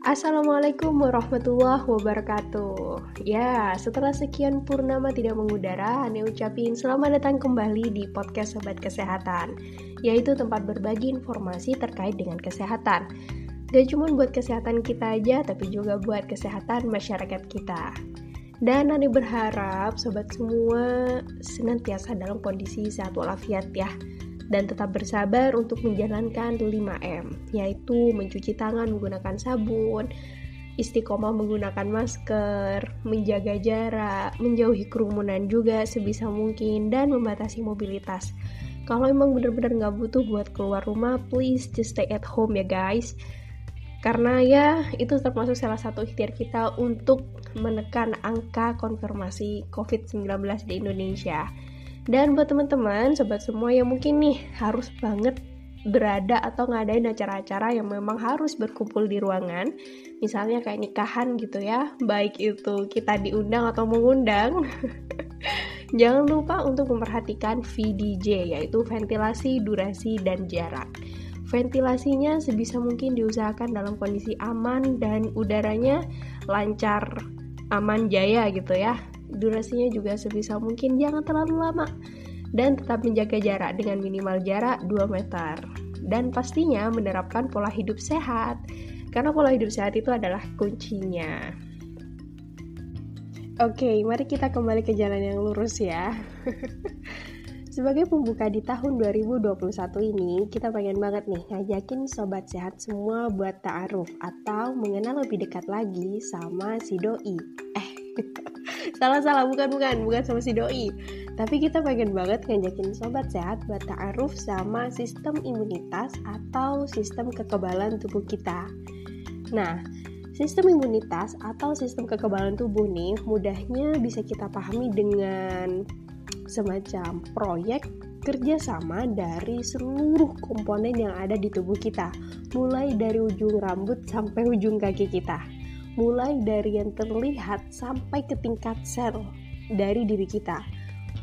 Assalamualaikum warahmatullahi wabarakatuh. Ya, setelah sekian purnama tidak mengudara Ane ucapin selamat datang kembali di podcast Sobat Kesehatan Yaitu tempat berbagi informasi terkait dengan kesehatan. Gak cuma buat kesehatan kita aja, tapi juga buat kesehatan masyarakat kita. Dan Ane berharap sobat semua senantiasa dalam kondisi sehat walafiat ya dan tetap bersabar untuk menjalankan 5M, yaitu mencuci tangan menggunakan sabun, istiqomah menggunakan masker, menjaga jarak, menjauhi kerumunan juga sebisa mungkin, dan membatasi mobilitas. Kalau emang bener-bener nggak butuh buat keluar rumah, please just stay at home ya guys. Karena ya itu termasuk salah satu ikhtiar kita untuk menekan angka konfirmasi COVID-19 di Indonesia. Dan buat teman-teman, sobat semua yang mungkin nih harus banget berada atau ngadain acara-acara yang memang harus berkumpul di ruangan, misalnya kayak nikahan gitu ya, baik itu kita diundang atau mengundang. Jangan lupa untuk memperhatikan VDJ, yaitu ventilasi, durasi, dan jarak. Ventilasinya sebisa mungkin diusahakan dalam kondisi aman dan udaranya lancar, aman jaya gitu ya durasinya juga sebisa mungkin jangan terlalu lama dan tetap menjaga jarak dengan minimal jarak 2 meter dan pastinya menerapkan pola hidup sehat karena pola hidup sehat itu adalah kuncinya Oke, mari kita kembali ke jalan yang lurus ya. Sebagai pembuka di tahun 2021 ini, kita pengen banget nih ngajakin sobat sehat semua buat ta'aruf atau mengenal lebih dekat lagi sama si doi. Eh, salah salah bukan bukan. Bukan sama si doi. Tapi kita pengen banget ngajakin sobat sehat buat ta'aruf sama sistem imunitas atau sistem kekebalan tubuh kita. Nah Sistem imunitas atau sistem kekebalan tubuh nih mudahnya bisa kita pahami dengan semacam proyek kerjasama dari seluruh komponen yang ada di tubuh kita, mulai dari ujung rambut sampai ujung kaki kita mulai dari yang terlihat sampai ke tingkat sel dari diri kita.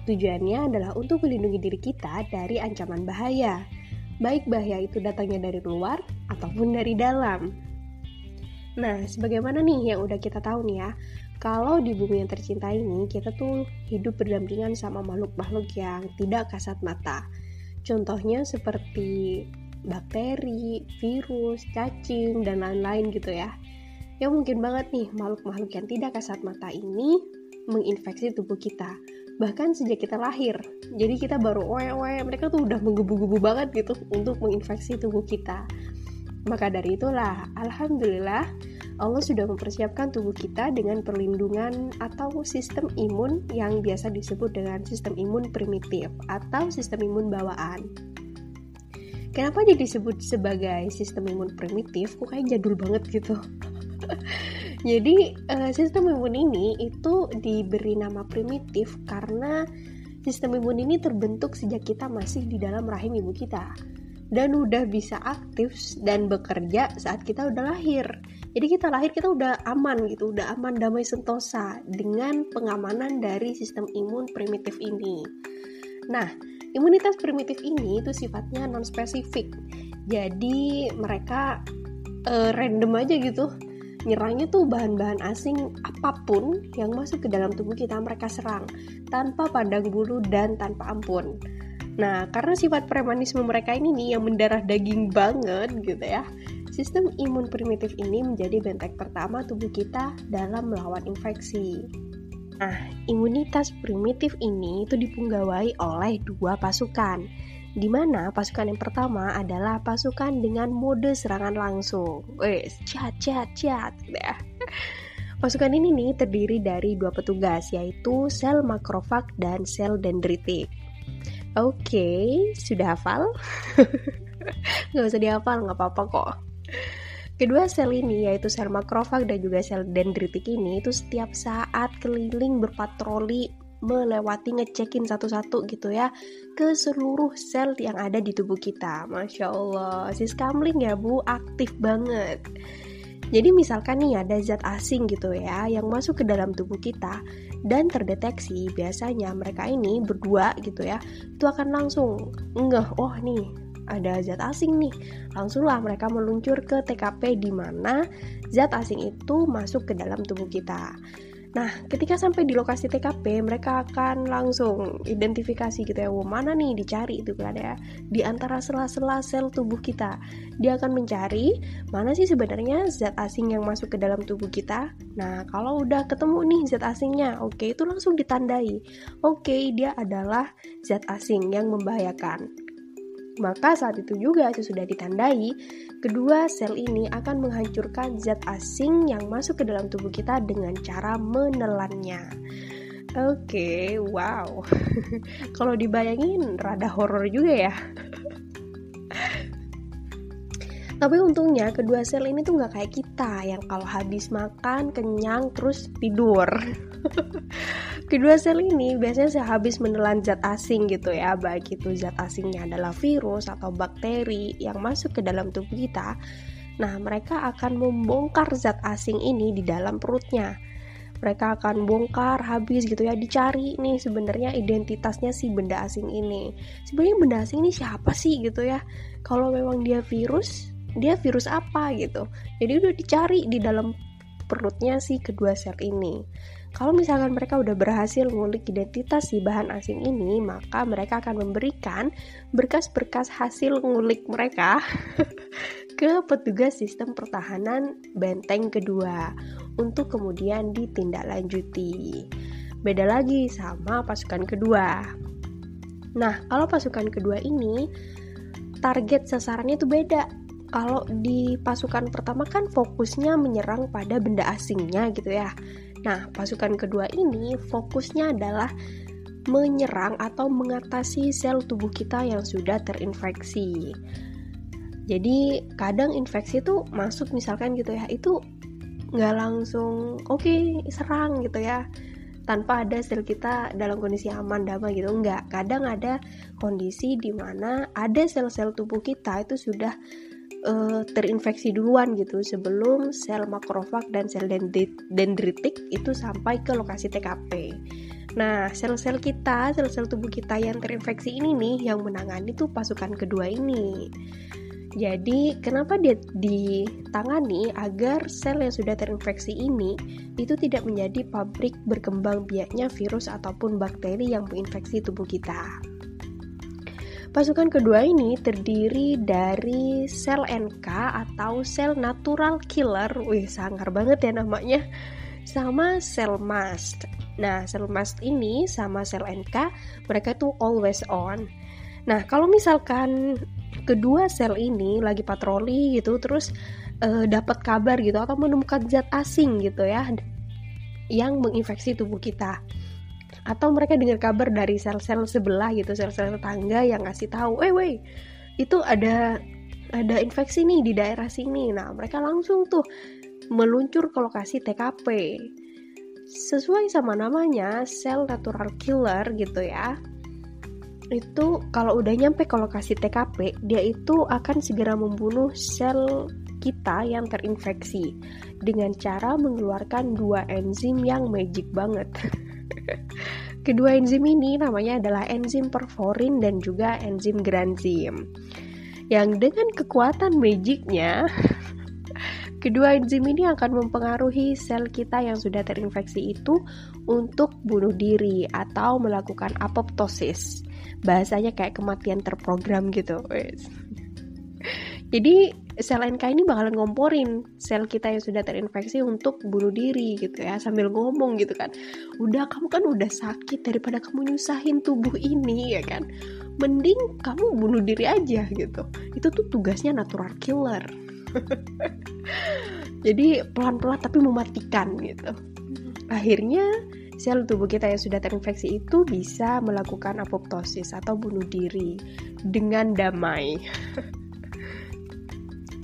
Tujuannya adalah untuk melindungi diri kita dari ancaman bahaya, baik bahaya itu datangnya dari luar ataupun dari dalam. Nah, sebagaimana nih yang udah kita tahu nih ya, kalau di bumi yang tercinta ini kita tuh hidup berdampingan sama makhluk-makhluk yang tidak kasat mata. Contohnya seperti bakteri, virus, cacing, dan lain-lain gitu ya yang mungkin banget nih makhluk-makhluk yang tidak kasat mata ini menginfeksi tubuh kita bahkan sejak kita lahir jadi kita baru oe-oe mereka tuh udah menggebu-gebu banget gitu untuk menginfeksi tubuh kita maka dari itulah alhamdulillah Allah sudah mempersiapkan tubuh kita dengan perlindungan atau sistem imun yang biasa disebut dengan sistem imun primitif atau sistem imun bawaan. Kenapa jadi disebut sebagai sistem imun primitif? Kok kayak jadul banget gitu. Jadi uh, sistem imun ini itu diberi nama primitif karena sistem imun ini terbentuk sejak kita masih di dalam rahim ibu kita dan udah bisa aktif dan bekerja saat kita udah lahir. Jadi kita lahir kita udah aman gitu, udah aman damai sentosa dengan pengamanan dari sistem imun primitif ini. Nah, imunitas primitif ini itu sifatnya non spesifik. Jadi mereka uh, random aja gitu nyerangnya tuh bahan-bahan asing apa pun yang masuk ke dalam tubuh kita mereka serang tanpa pandang bulu dan tanpa ampun. Nah, karena sifat premanisme mereka ini nih yang mendarah daging banget gitu ya. Sistem imun primitif ini menjadi benteng pertama tubuh kita dalam melawan infeksi. Nah, imunitas primitif ini itu dipunggawai oleh dua pasukan, di mana pasukan yang pertama adalah pasukan dengan mode serangan langsung. Wes, cat, cat, cat. Pasukan ini nih terdiri dari dua petugas, yaitu sel makrofag dan sel dendritik. Oke, okay, sudah hafal? Gak usah dihafal, nggak apa-apa kok. Kedua sel ini, yaitu sel makrofag dan juga sel dendritik ini, itu setiap saat keliling berpatroli melewati ngecekin satu-satu gitu ya ke seluruh sel yang ada di tubuh kita. Masya Allah, si skamling ya bu aktif banget. Jadi misalkan nih ada zat asing gitu ya yang masuk ke dalam tubuh kita dan terdeteksi biasanya mereka ini berdua gitu ya itu akan langsung ngeh oh nih ada zat asing nih. Langsunglah mereka meluncur ke TKP di mana zat asing itu masuk ke dalam tubuh kita. Nah, ketika sampai di lokasi TKP, mereka akan langsung identifikasi gitu ya, oh, mana nih dicari itu kan ya, di antara sela-sela sel tubuh kita. Dia akan mencari mana sih sebenarnya zat asing yang masuk ke dalam tubuh kita. Nah, kalau udah ketemu nih zat asingnya, oke okay, itu langsung ditandai. Oke, okay, dia adalah zat asing yang membahayakan. Maka saat itu juga sesudah ditandai, kedua sel ini akan menghancurkan zat asing yang masuk ke dalam tubuh kita dengan cara menelannya. Oke, okay, wow. Kalau dibayangin rada horor juga ya. Tapi untungnya kedua sel ini tuh nggak kayak kita yang kalau habis makan kenyang terus tidur. Kedua sel ini biasanya sehabis menelan zat asing gitu ya, baik itu zat asingnya adalah virus atau bakteri yang masuk ke dalam tubuh kita. Nah, mereka akan membongkar zat asing ini di dalam perutnya. Mereka akan bongkar habis gitu ya, dicari nih sebenarnya identitasnya si benda asing ini. Sebenarnya benda asing ini siapa sih gitu ya? Kalau memang dia virus, dia virus apa gitu. Jadi udah dicari di dalam perutnya si kedua sel ini. Kalau misalkan mereka udah berhasil ngulik identitas si bahan asing ini, maka mereka akan memberikan berkas-berkas hasil ngulik mereka ke petugas sistem pertahanan benteng kedua untuk kemudian ditindaklanjuti. Beda lagi sama pasukan kedua. Nah, kalau pasukan kedua ini target sasarannya itu beda. Kalau di pasukan pertama kan fokusnya menyerang pada benda asingnya gitu ya. Nah, pasukan kedua ini fokusnya adalah menyerang atau mengatasi sel tubuh kita yang sudah terinfeksi. Jadi kadang infeksi itu masuk misalkan gitu ya, itu nggak langsung oke okay, serang gitu ya tanpa ada sel kita dalam kondisi aman damai gitu enggak kadang ada kondisi di mana ada sel-sel tubuh kita itu sudah uh, terinfeksi duluan gitu sebelum sel makrofag dan sel dendritik itu sampai ke lokasi TKP. Nah, sel-sel kita, sel-sel tubuh kita yang terinfeksi ini nih yang menangani tuh pasukan kedua ini. Jadi, kenapa dia ditangani agar sel yang sudah terinfeksi ini itu tidak menjadi pabrik berkembang biaknya virus ataupun bakteri yang menginfeksi tubuh kita. Pasukan kedua ini terdiri dari sel NK atau sel natural killer, wih sangar banget ya namanya, sama sel mast. Nah, sel mast ini sama sel NK, mereka tuh always on. Nah, kalau misalkan kedua sel ini lagi patroli gitu, terus uh, dapat kabar gitu atau menemukan zat asing gitu ya, yang menginfeksi tubuh kita atau mereka dengar kabar dari sel-sel sebelah gitu sel-sel tetangga yang ngasih tahu eh weh itu ada ada infeksi nih di daerah sini. Nah mereka langsung tuh meluncur ke lokasi TKP sesuai sama namanya sel natural killer gitu ya itu kalau udah nyampe ke lokasi TKP dia itu akan segera membunuh sel kita yang terinfeksi dengan cara mengeluarkan dua enzim yang magic banget Kedua enzim ini namanya adalah enzim perforin dan juga enzim granzim. Yang dengan kekuatan magicnya, kedua enzim ini akan mempengaruhi sel kita yang sudah terinfeksi itu untuk bunuh diri atau melakukan apoptosis. Bahasanya kayak kematian terprogram gitu. Jadi sel NK ini bakalan ngomporin sel kita yang sudah terinfeksi untuk bunuh diri gitu ya sambil ngomong gitu kan. Udah kamu kan udah sakit daripada kamu nyusahin tubuh ini ya kan. Mending kamu bunuh diri aja gitu. Itu tuh tugasnya natural killer. Jadi pelan-pelan tapi mematikan gitu. Akhirnya sel tubuh kita yang sudah terinfeksi itu bisa melakukan apoptosis atau bunuh diri dengan damai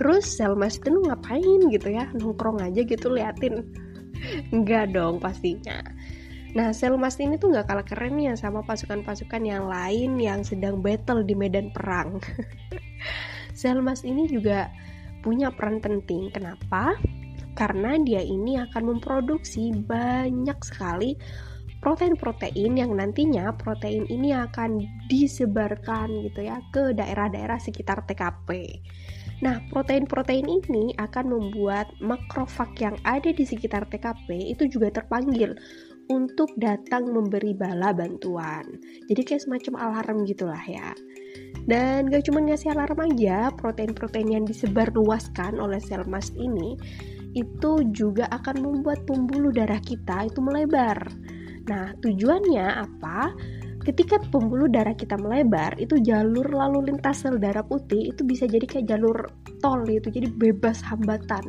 terus sel mas itu ngapain gitu ya nongkrong aja gitu liatin enggak dong pastinya Nah, sel mas ini tuh nggak kalah kerennya sama pasukan-pasukan yang lain yang sedang battle di medan perang. sel mas ini juga punya peran penting. Kenapa? Karena dia ini akan memproduksi banyak sekali protein-protein yang nantinya protein ini akan disebarkan gitu ya ke daerah-daerah sekitar TKP. Nah, protein-protein ini akan membuat makrofag yang ada di sekitar TKP itu juga terpanggil untuk datang memberi bala bantuan. Jadi kayak semacam alarm gitulah ya. Dan gak cuma ngasih alarm aja, protein-protein yang disebar luaskan oleh sel mast ini itu juga akan membuat pembuluh darah kita itu melebar. Nah, tujuannya apa? Ketika pembuluh darah kita melebar, itu jalur lalu lintas sel darah putih itu bisa jadi kayak jalur tol gitu, jadi bebas hambatan.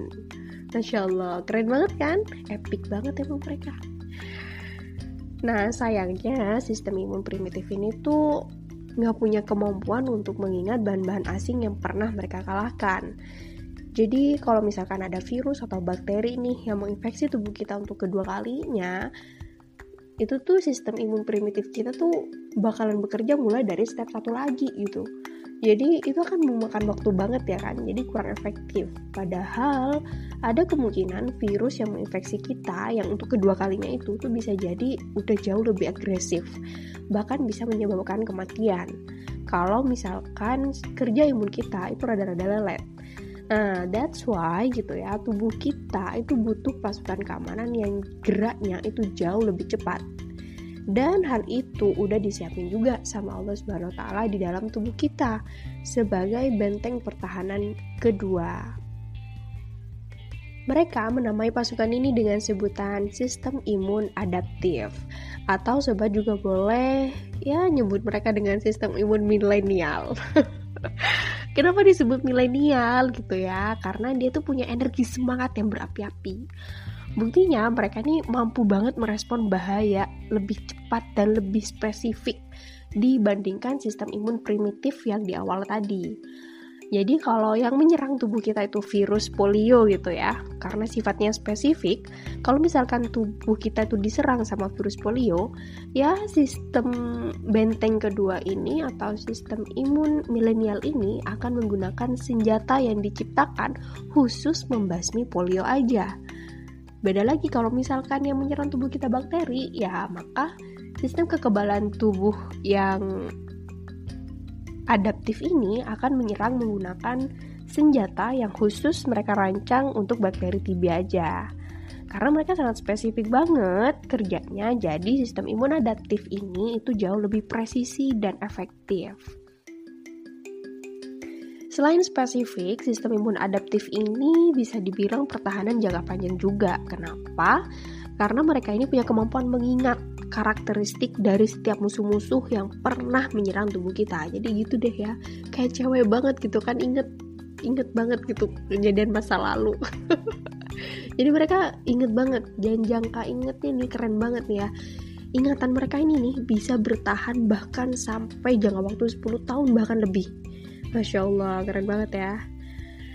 Masya Allah, keren banget kan? Epic banget emang mereka. Nah, sayangnya sistem imun primitif ini tuh nggak punya kemampuan untuk mengingat bahan-bahan asing yang pernah mereka kalahkan. Jadi kalau misalkan ada virus atau bakteri nih yang menginfeksi tubuh kita untuk kedua kalinya, itu tuh sistem imun primitif kita tuh bakalan bekerja mulai dari step satu lagi gitu. Jadi itu akan memakan waktu banget ya kan jadi kurang efektif. Padahal ada kemungkinan virus yang menginfeksi kita yang untuk kedua kalinya itu tuh bisa jadi udah jauh lebih agresif bahkan bisa menyebabkan kematian. Kalau misalkan kerja imun kita itu rada-rada lelet Nah, that's why gitu ya, tubuh kita itu butuh pasukan keamanan yang geraknya itu jauh lebih cepat. Dan hal itu udah disiapin juga sama Allah Subhanahu wa taala di dalam tubuh kita sebagai benteng pertahanan kedua. Mereka menamai pasukan ini dengan sebutan sistem imun adaptif atau sobat juga boleh ya nyebut mereka dengan sistem imun milenial. Kenapa disebut milenial gitu ya? Karena dia tuh punya energi semangat yang berapi-api. Buktinya mereka ini mampu banget merespon bahaya lebih cepat dan lebih spesifik dibandingkan sistem imun primitif yang di awal tadi. Jadi kalau yang menyerang tubuh kita itu virus polio gitu ya, karena sifatnya spesifik, kalau misalkan tubuh kita itu diserang sama virus polio, ya sistem benteng kedua ini atau sistem imun milenial ini akan menggunakan senjata yang diciptakan khusus membasmi polio aja. Beda lagi kalau misalkan yang menyerang tubuh kita bakteri, ya maka sistem kekebalan tubuh yang adaptif ini akan menyerang menggunakan senjata yang khusus mereka rancang untuk bakteri TB aja. Karena mereka sangat spesifik banget kerjanya, jadi sistem imun adaptif ini itu jauh lebih presisi dan efektif. Selain spesifik, sistem imun adaptif ini bisa dibilang pertahanan jangka panjang juga. Kenapa? Karena mereka ini punya kemampuan mengingat karakteristik dari setiap musuh-musuh yang pernah menyerang tubuh kita. Jadi gitu deh ya. Kayak cewek banget gitu kan. Inget inget banget gitu kejadian masa lalu. Jadi mereka inget banget. Dan jangka ingetnya nih keren banget nih ya. Ingatan mereka ini nih bisa bertahan bahkan sampai jangka waktu 10 tahun bahkan lebih. Masya Allah keren banget ya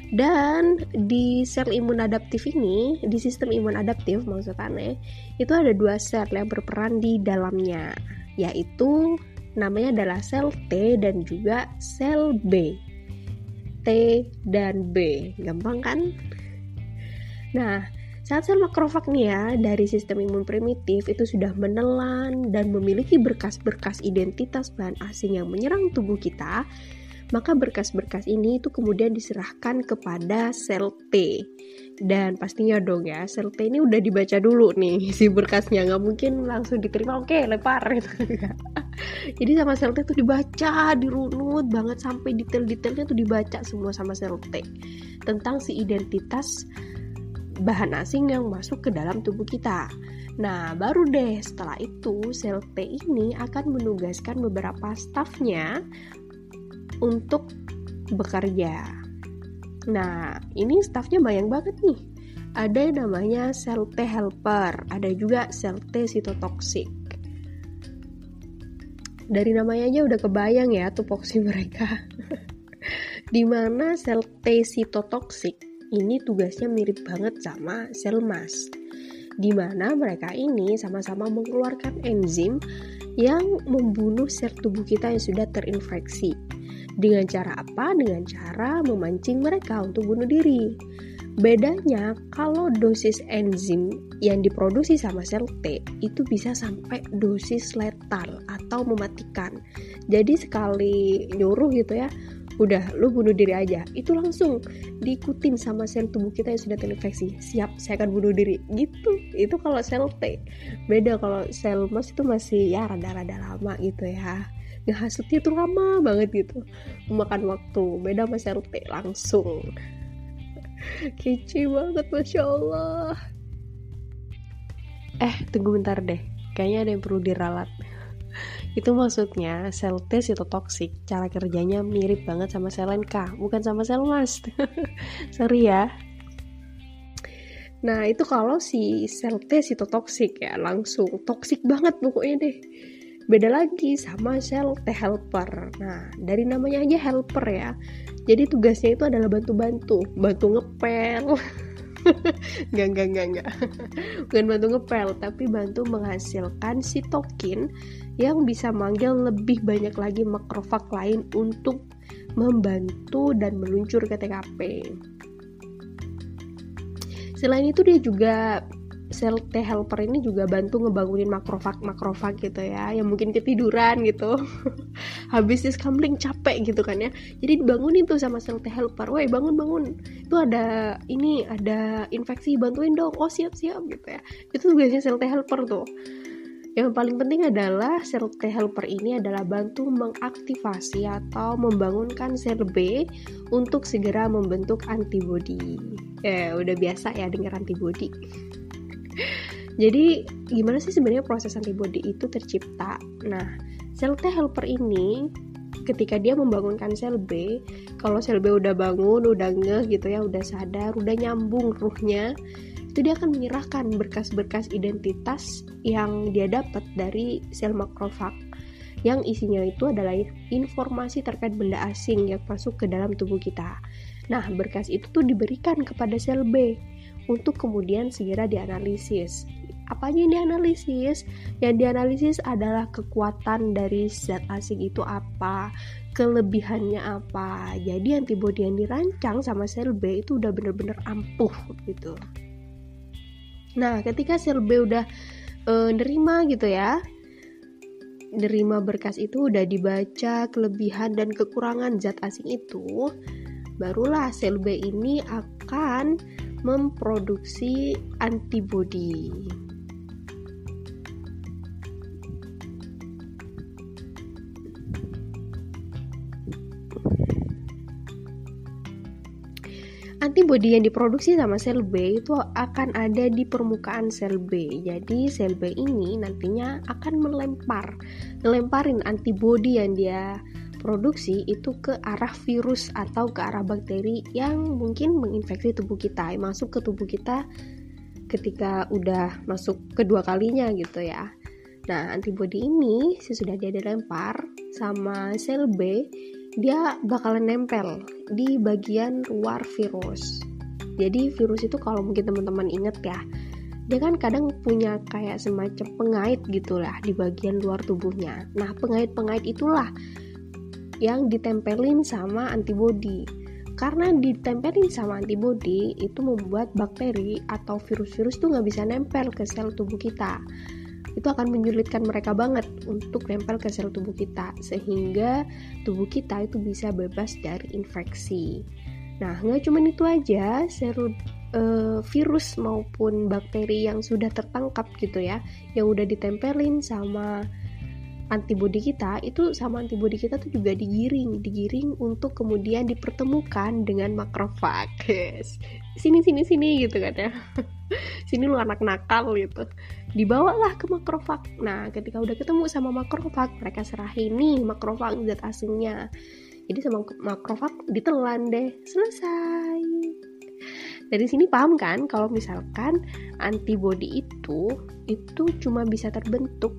dan di sel imun adaptif ini, di sistem imun adaptif maksudnya, itu ada dua sel yang berperan di dalamnya, yaitu namanya adalah sel T dan juga sel B. T dan B, gampang kan? Nah, saat sel makrofag nih ya dari sistem imun primitif itu sudah menelan dan memiliki berkas-berkas identitas bahan asing yang menyerang tubuh kita, maka berkas-berkas ini itu kemudian diserahkan kepada sel T. Dan pastinya dong ya sel T ini udah dibaca dulu nih si berkasnya. Nggak mungkin langsung diterima oke lepar gitu jadi sama sel T itu dibaca dirunut banget sampai detail-detailnya tuh dibaca semua sama sel T. Tentang si identitas bahan asing yang masuk ke dalam tubuh kita. Nah, baru deh setelah itu sel T ini akan menugaskan beberapa stafnya untuk bekerja. Nah, ini staffnya banyak banget nih. Ada yang namanya sel T helper, ada juga sel T sitotoksik. Dari namanya aja udah kebayang ya tupoksi mereka. Di mana sel T sitotoksik ini tugasnya mirip banget sama sel mast. Di mana mereka ini sama-sama mengeluarkan enzim yang membunuh sel tubuh kita yang sudah terinfeksi dengan cara apa? Dengan cara memancing mereka untuk bunuh diri. Bedanya kalau dosis enzim yang diproduksi sama sel T itu bisa sampai dosis letal atau mematikan. Jadi sekali nyuruh gitu ya, udah lu bunuh diri aja. Itu langsung diikutin sama sel tubuh kita yang sudah terinfeksi. Siap, saya akan bunuh diri. Gitu. Itu kalau sel T. Beda kalau sel mas itu masih ya rada-rada lama gitu ya. Ngehasutnya tuh lama banget gitu. Memakan waktu. Beda sama sel T langsung. Kece banget masya Allah. Eh tunggu bentar deh. Kayaknya ada yang perlu diralat. Itu maksudnya sel T toksik cara kerjanya mirip banget sama sel NK bukan sama sel mast sorry ya. Nah itu kalau si sel T toksik ya langsung. Toksik banget pokoknya deh beda lagi sama sel T helper nah dari namanya aja helper ya jadi tugasnya itu adalah bantu-bantu bantu ngepel Gak, gak, gak, gak. Bukan bantu ngepel, tapi bantu menghasilkan sitokin yang bisa manggil lebih banyak lagi makrofag lain untuk membantu dan meluncur ke TKP. Selain itu dia juga sel T helper ini juga bantu ngebangunin makrofag makrofag gitu ya. Yang mungkin ketiduran gitu. Habis diskamling capek gitu kan ya. Jadi dibangunin tuh sama sel T helper. Woi bangun bangun. Itu ada ini ada infeksi bantuin dong. Oh siap siap gitu ya. Itu biasanya sel T helper tuh. Yang paling penting adalah sel T helper ini adalah bantu mengaktifasi atau membangunkan sel B untuk segera membentuk antibodi. Eh, udah biasa ya dengar antibodi. Jadi gimana sih sebenarnya proses antibody itu tercipta? Nah, sel T helper ini ketika dia membangunkan sel B, kalau sel B udah bangun, udah ngeh gitu ya, udah sadar, udah nyambung ruhnya, itu dia akan menyerahkan berkas-berkas identitas yang dia dapat dari sel makrofag yang isinya itu adalah informasi terkait benda asing yang masuk ke dalam tubuh kita. Nah, berkas itu tuh diberikan kepada sel B untuk kemudian segera dianalisis. Apa aja yang dianalisis? Yang dianalisis adalah kekuatan dari zat asing itu apa, kelebihannya apa. Jadi antibodi yang dirancang sama sel B itu udah bener-bener ampuh gitu. Nah, ketika sel B udah e, nerima gitu ya, nerima berkas itu udah dibaca kelebihan dan kekurangan zat asing itu, barulah sel B ini akan memproduksi antibodi. Antibodi yang diproduksi sama sel B itu akan ada di permukaan sel B. Jadi sel B ini nantinya akan melempar, melemparin antibodi yang dia produksi itu ke arah virus atau ke arah bakteri yang mungkin menginfeksi tubuh kita, masuk ke tubuh kita ketika udah masuk kedua kalinya gitu ya. Nah, antibodi ini sesudah dia dilempar sama sel B, dia bakalan nempel di bagian luar virus. Jadi virus itu kalau mungkin teman-teman inget ya, dia kan kadang punya kayak semacam pengait gitulah di bagian luar tubuhnya. Nah, pengait-pengait itulah yang ditempelin sama antibodi. Karena ditempelin sama antibodi itu membuat bakteri atau virus-virus tuh nggak bisa nempel ke sel tubuh kita. Itu akan menyulitkan mereka banget untuk nempel ke sel tubuh kita sehingga tubuh kita itu bisa bebas dari infeksi. Nah, nggak cuma itu aja, sel uh, virus maupun bakteri yang sudah tertangkap gitu ya, yang udah ditempelin sama antibodi kita itu sama antibodi kita tuh juga digiring digiring untuk kemudian dipertemukan dengan makrofag. Sini sini sini gitu kan ya. Sini lu anak nakal gitu. Dibawalah ke makrofag. Nah ketika udah ketemu sama makrofag mereka serahin nih makrofag zat asingnya. Jadi sama makrofag ditelan deh. Selesai. Dari sini paham kan? Kalau misalkan antibodi itu itu cuma bisa terbentuk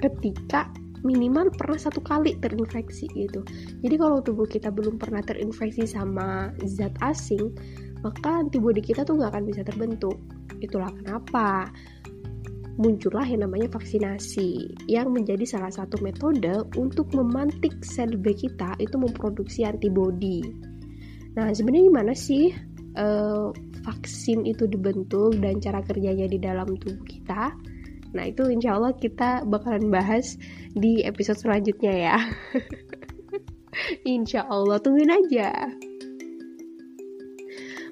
ketika minimal pernah satu kali terinfeksi gitu. Jadi kalau tubuh kita belum pernah terinfeksi sama zat asing, maka antibodi kita tuh nggak akan bisa terbentuk. Itulah kenapa muncullah yang namanya vaksinasi yang menjadi salah satu metode untuk memantik sel B kita itu memproduksi antibodi. Nah, sebenarnya gimana sih uh, vaksin itu dibentuk dan cara kerjanya di dalam tubuh kita. Nah itu insya Allah kita bakalan bahas di episode selanjutnya ya. insya Allah tungguin aja.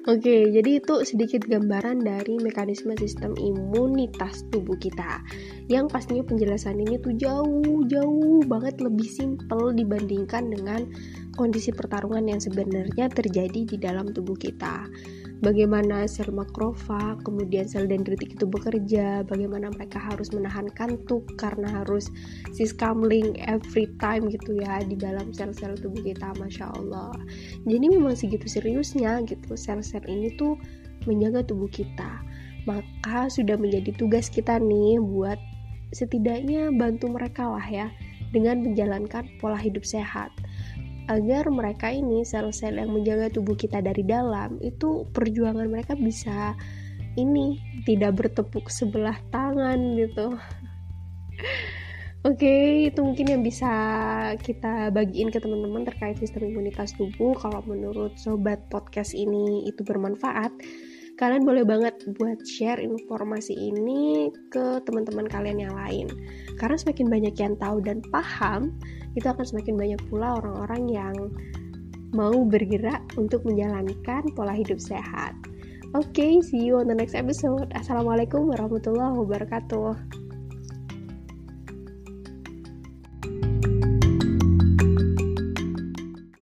Oke, jadi itu sedikit gambaran dari mekanisme sistem imunitas tubuh kita. Yang pastinya penjelasan ini tuh jauh-jauh banget lebih simpel dibandingkan dengan kondisi pertarungan yang sebenarnya terjadi di dalam tubuh kita bagaimana sel makrofag, kemudian sel dendritik itu bekerja, bagaimana mereka harus menahan kantuk karena harus siskamling every time gitu ya di dalam sel-sel tubuh kita, masya Allah. Jadi memang segitu seriusnya gitu sel-sel ini tuh menjaga tubuh kita. Maka sudah menjadi tugas kita nih buat setidaknya bantu mereka lah ya dengan menjalankan pola hidup sehat agar mereka ini sel-sel yang menjaga tubuh kita dari dalam itu perjuangan mereka bisa ini tidak bertepuk sebelah tangan gitu. Oke, okay, itu mungkin yang bisa kita bagiin ke teman-teman terkait sistem imunitas tubuh. Kalau menurut sobat podcast ini itu bermanfaat, kalian boleh banget buat share informasi ini ke teman-teman kalian yang lain. Karena semakin banyak yang tahu dan paham, itu akan semakin banyak pula orang-orang yang mau bergerak untuk menjalankan pola hidup sehat. Oke, okay, see you on the next episode. Assalamualaikum warahmatullahi wabarakatuh.